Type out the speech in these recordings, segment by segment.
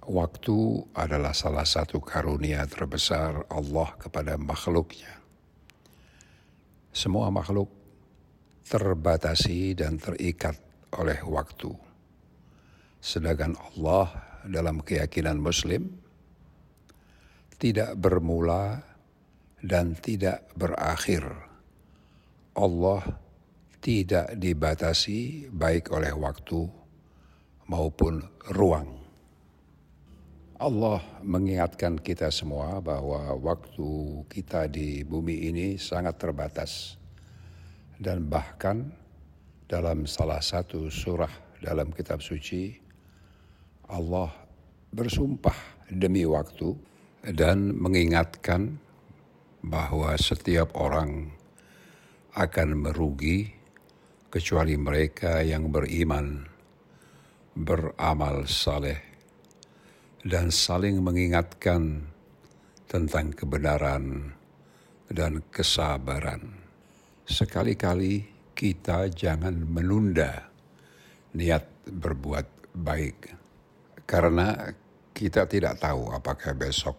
Waktu adalah salah satu karunia terbesar Allah kepada makhluknya. Semua makhluk terbatasi dan terikat oleh waktu. Sedangkan Allah dalam keyakinan Muslim tidak bermula dan tidak berakhir. Allah tidak dibatasi baik oleh waktu maupun ruang. Allah mengingatkan kita semua bahwa waktu kita di bumi ini sangat terbatas. Dan bahkan dalam salah satu surah dalam kitab suci, Allah bersumpah demi waktu dan mengingatkan bahwa setiap orang akan merugi kecuali mereka yang beriman, beramal saleh, dan saling mengingatkan tentang kebenaran dan kesabaran. Sekali-kali kita jangan menunda niat berbuat baik, karena kita tidak tahu apakah besok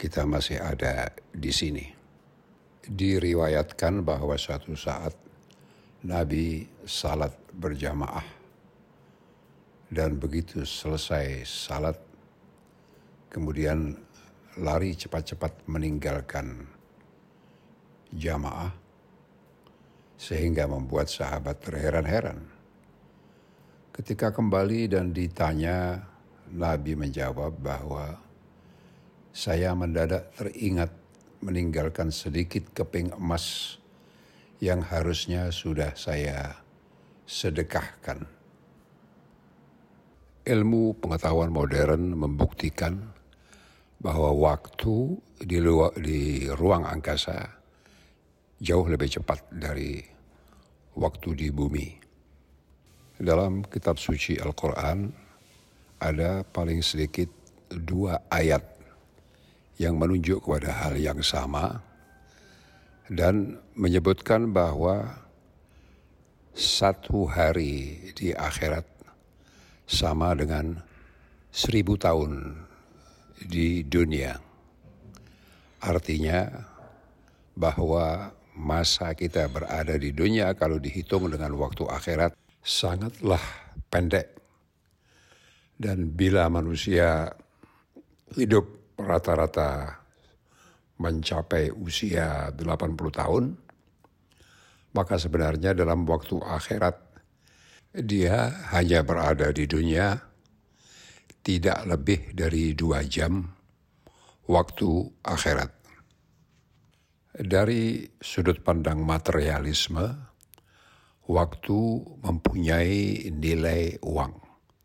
kita masih ada di sini. Diriwayatkan bahwa suatu saat Nabi salat berjamaah dan begitu selesai salat, kemudian lari cepat-cepat meninggalkan jamaah, sehingga membuat sahabat terheran-heran. Ketika kembali dan ditanya, Nabi menjawab bahwa saya mendadak teringat meninggalkan sedikit keping emas yang harusnya sudah saya sedekahkan. Ilmu pengetahuan modern membuktikan bahwa waktu di, luar, di ruang angkasa jauh lebih cepat dari waktu di bumi. Dalam kitab suci Al-Quran ada paling sedikit dua ayat yang menunjuk kepada hal yang sama dan menyebutkan bahwa satu hari di akhirat sama dengan seribu tahun di dunia. Artinya bahwa masa kita berada di dunia kalau dihitung dengan waktu akhirat sangatlah pendek. Dan bila manusia hidup rata-rata mencapai usia 80 tahun, maka sebenarnya dalam waktu akhirat dia hanya berada di dunia tidak lebih dari dua jam waktu akhirat. Dari sudut pandang materialisme, waktu mempunyai nilai uang.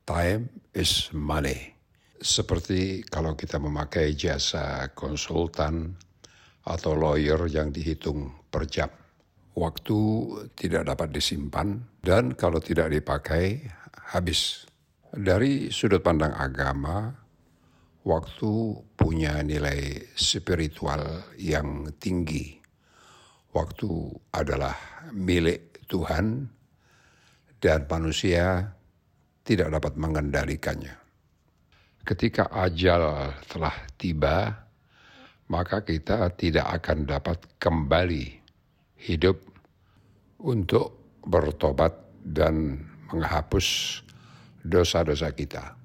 Time is money. Seperti kalau kita memakai jasa konsultan atau lawyer yang dihitung per jam waktu tidak dapat disimpan dan kalau tidak dipakai habis. Dari sudut pandang agama, waktu punya nilai spiritual yang tinggi. Waktu adalah milik Tuhan dan manusia tidak dapat mengendalikannya. Ketika ajal telah tiba, maka kita tidak akan dapat kembali hidup untuk bertobat dan menghapus dosa-dosa kita.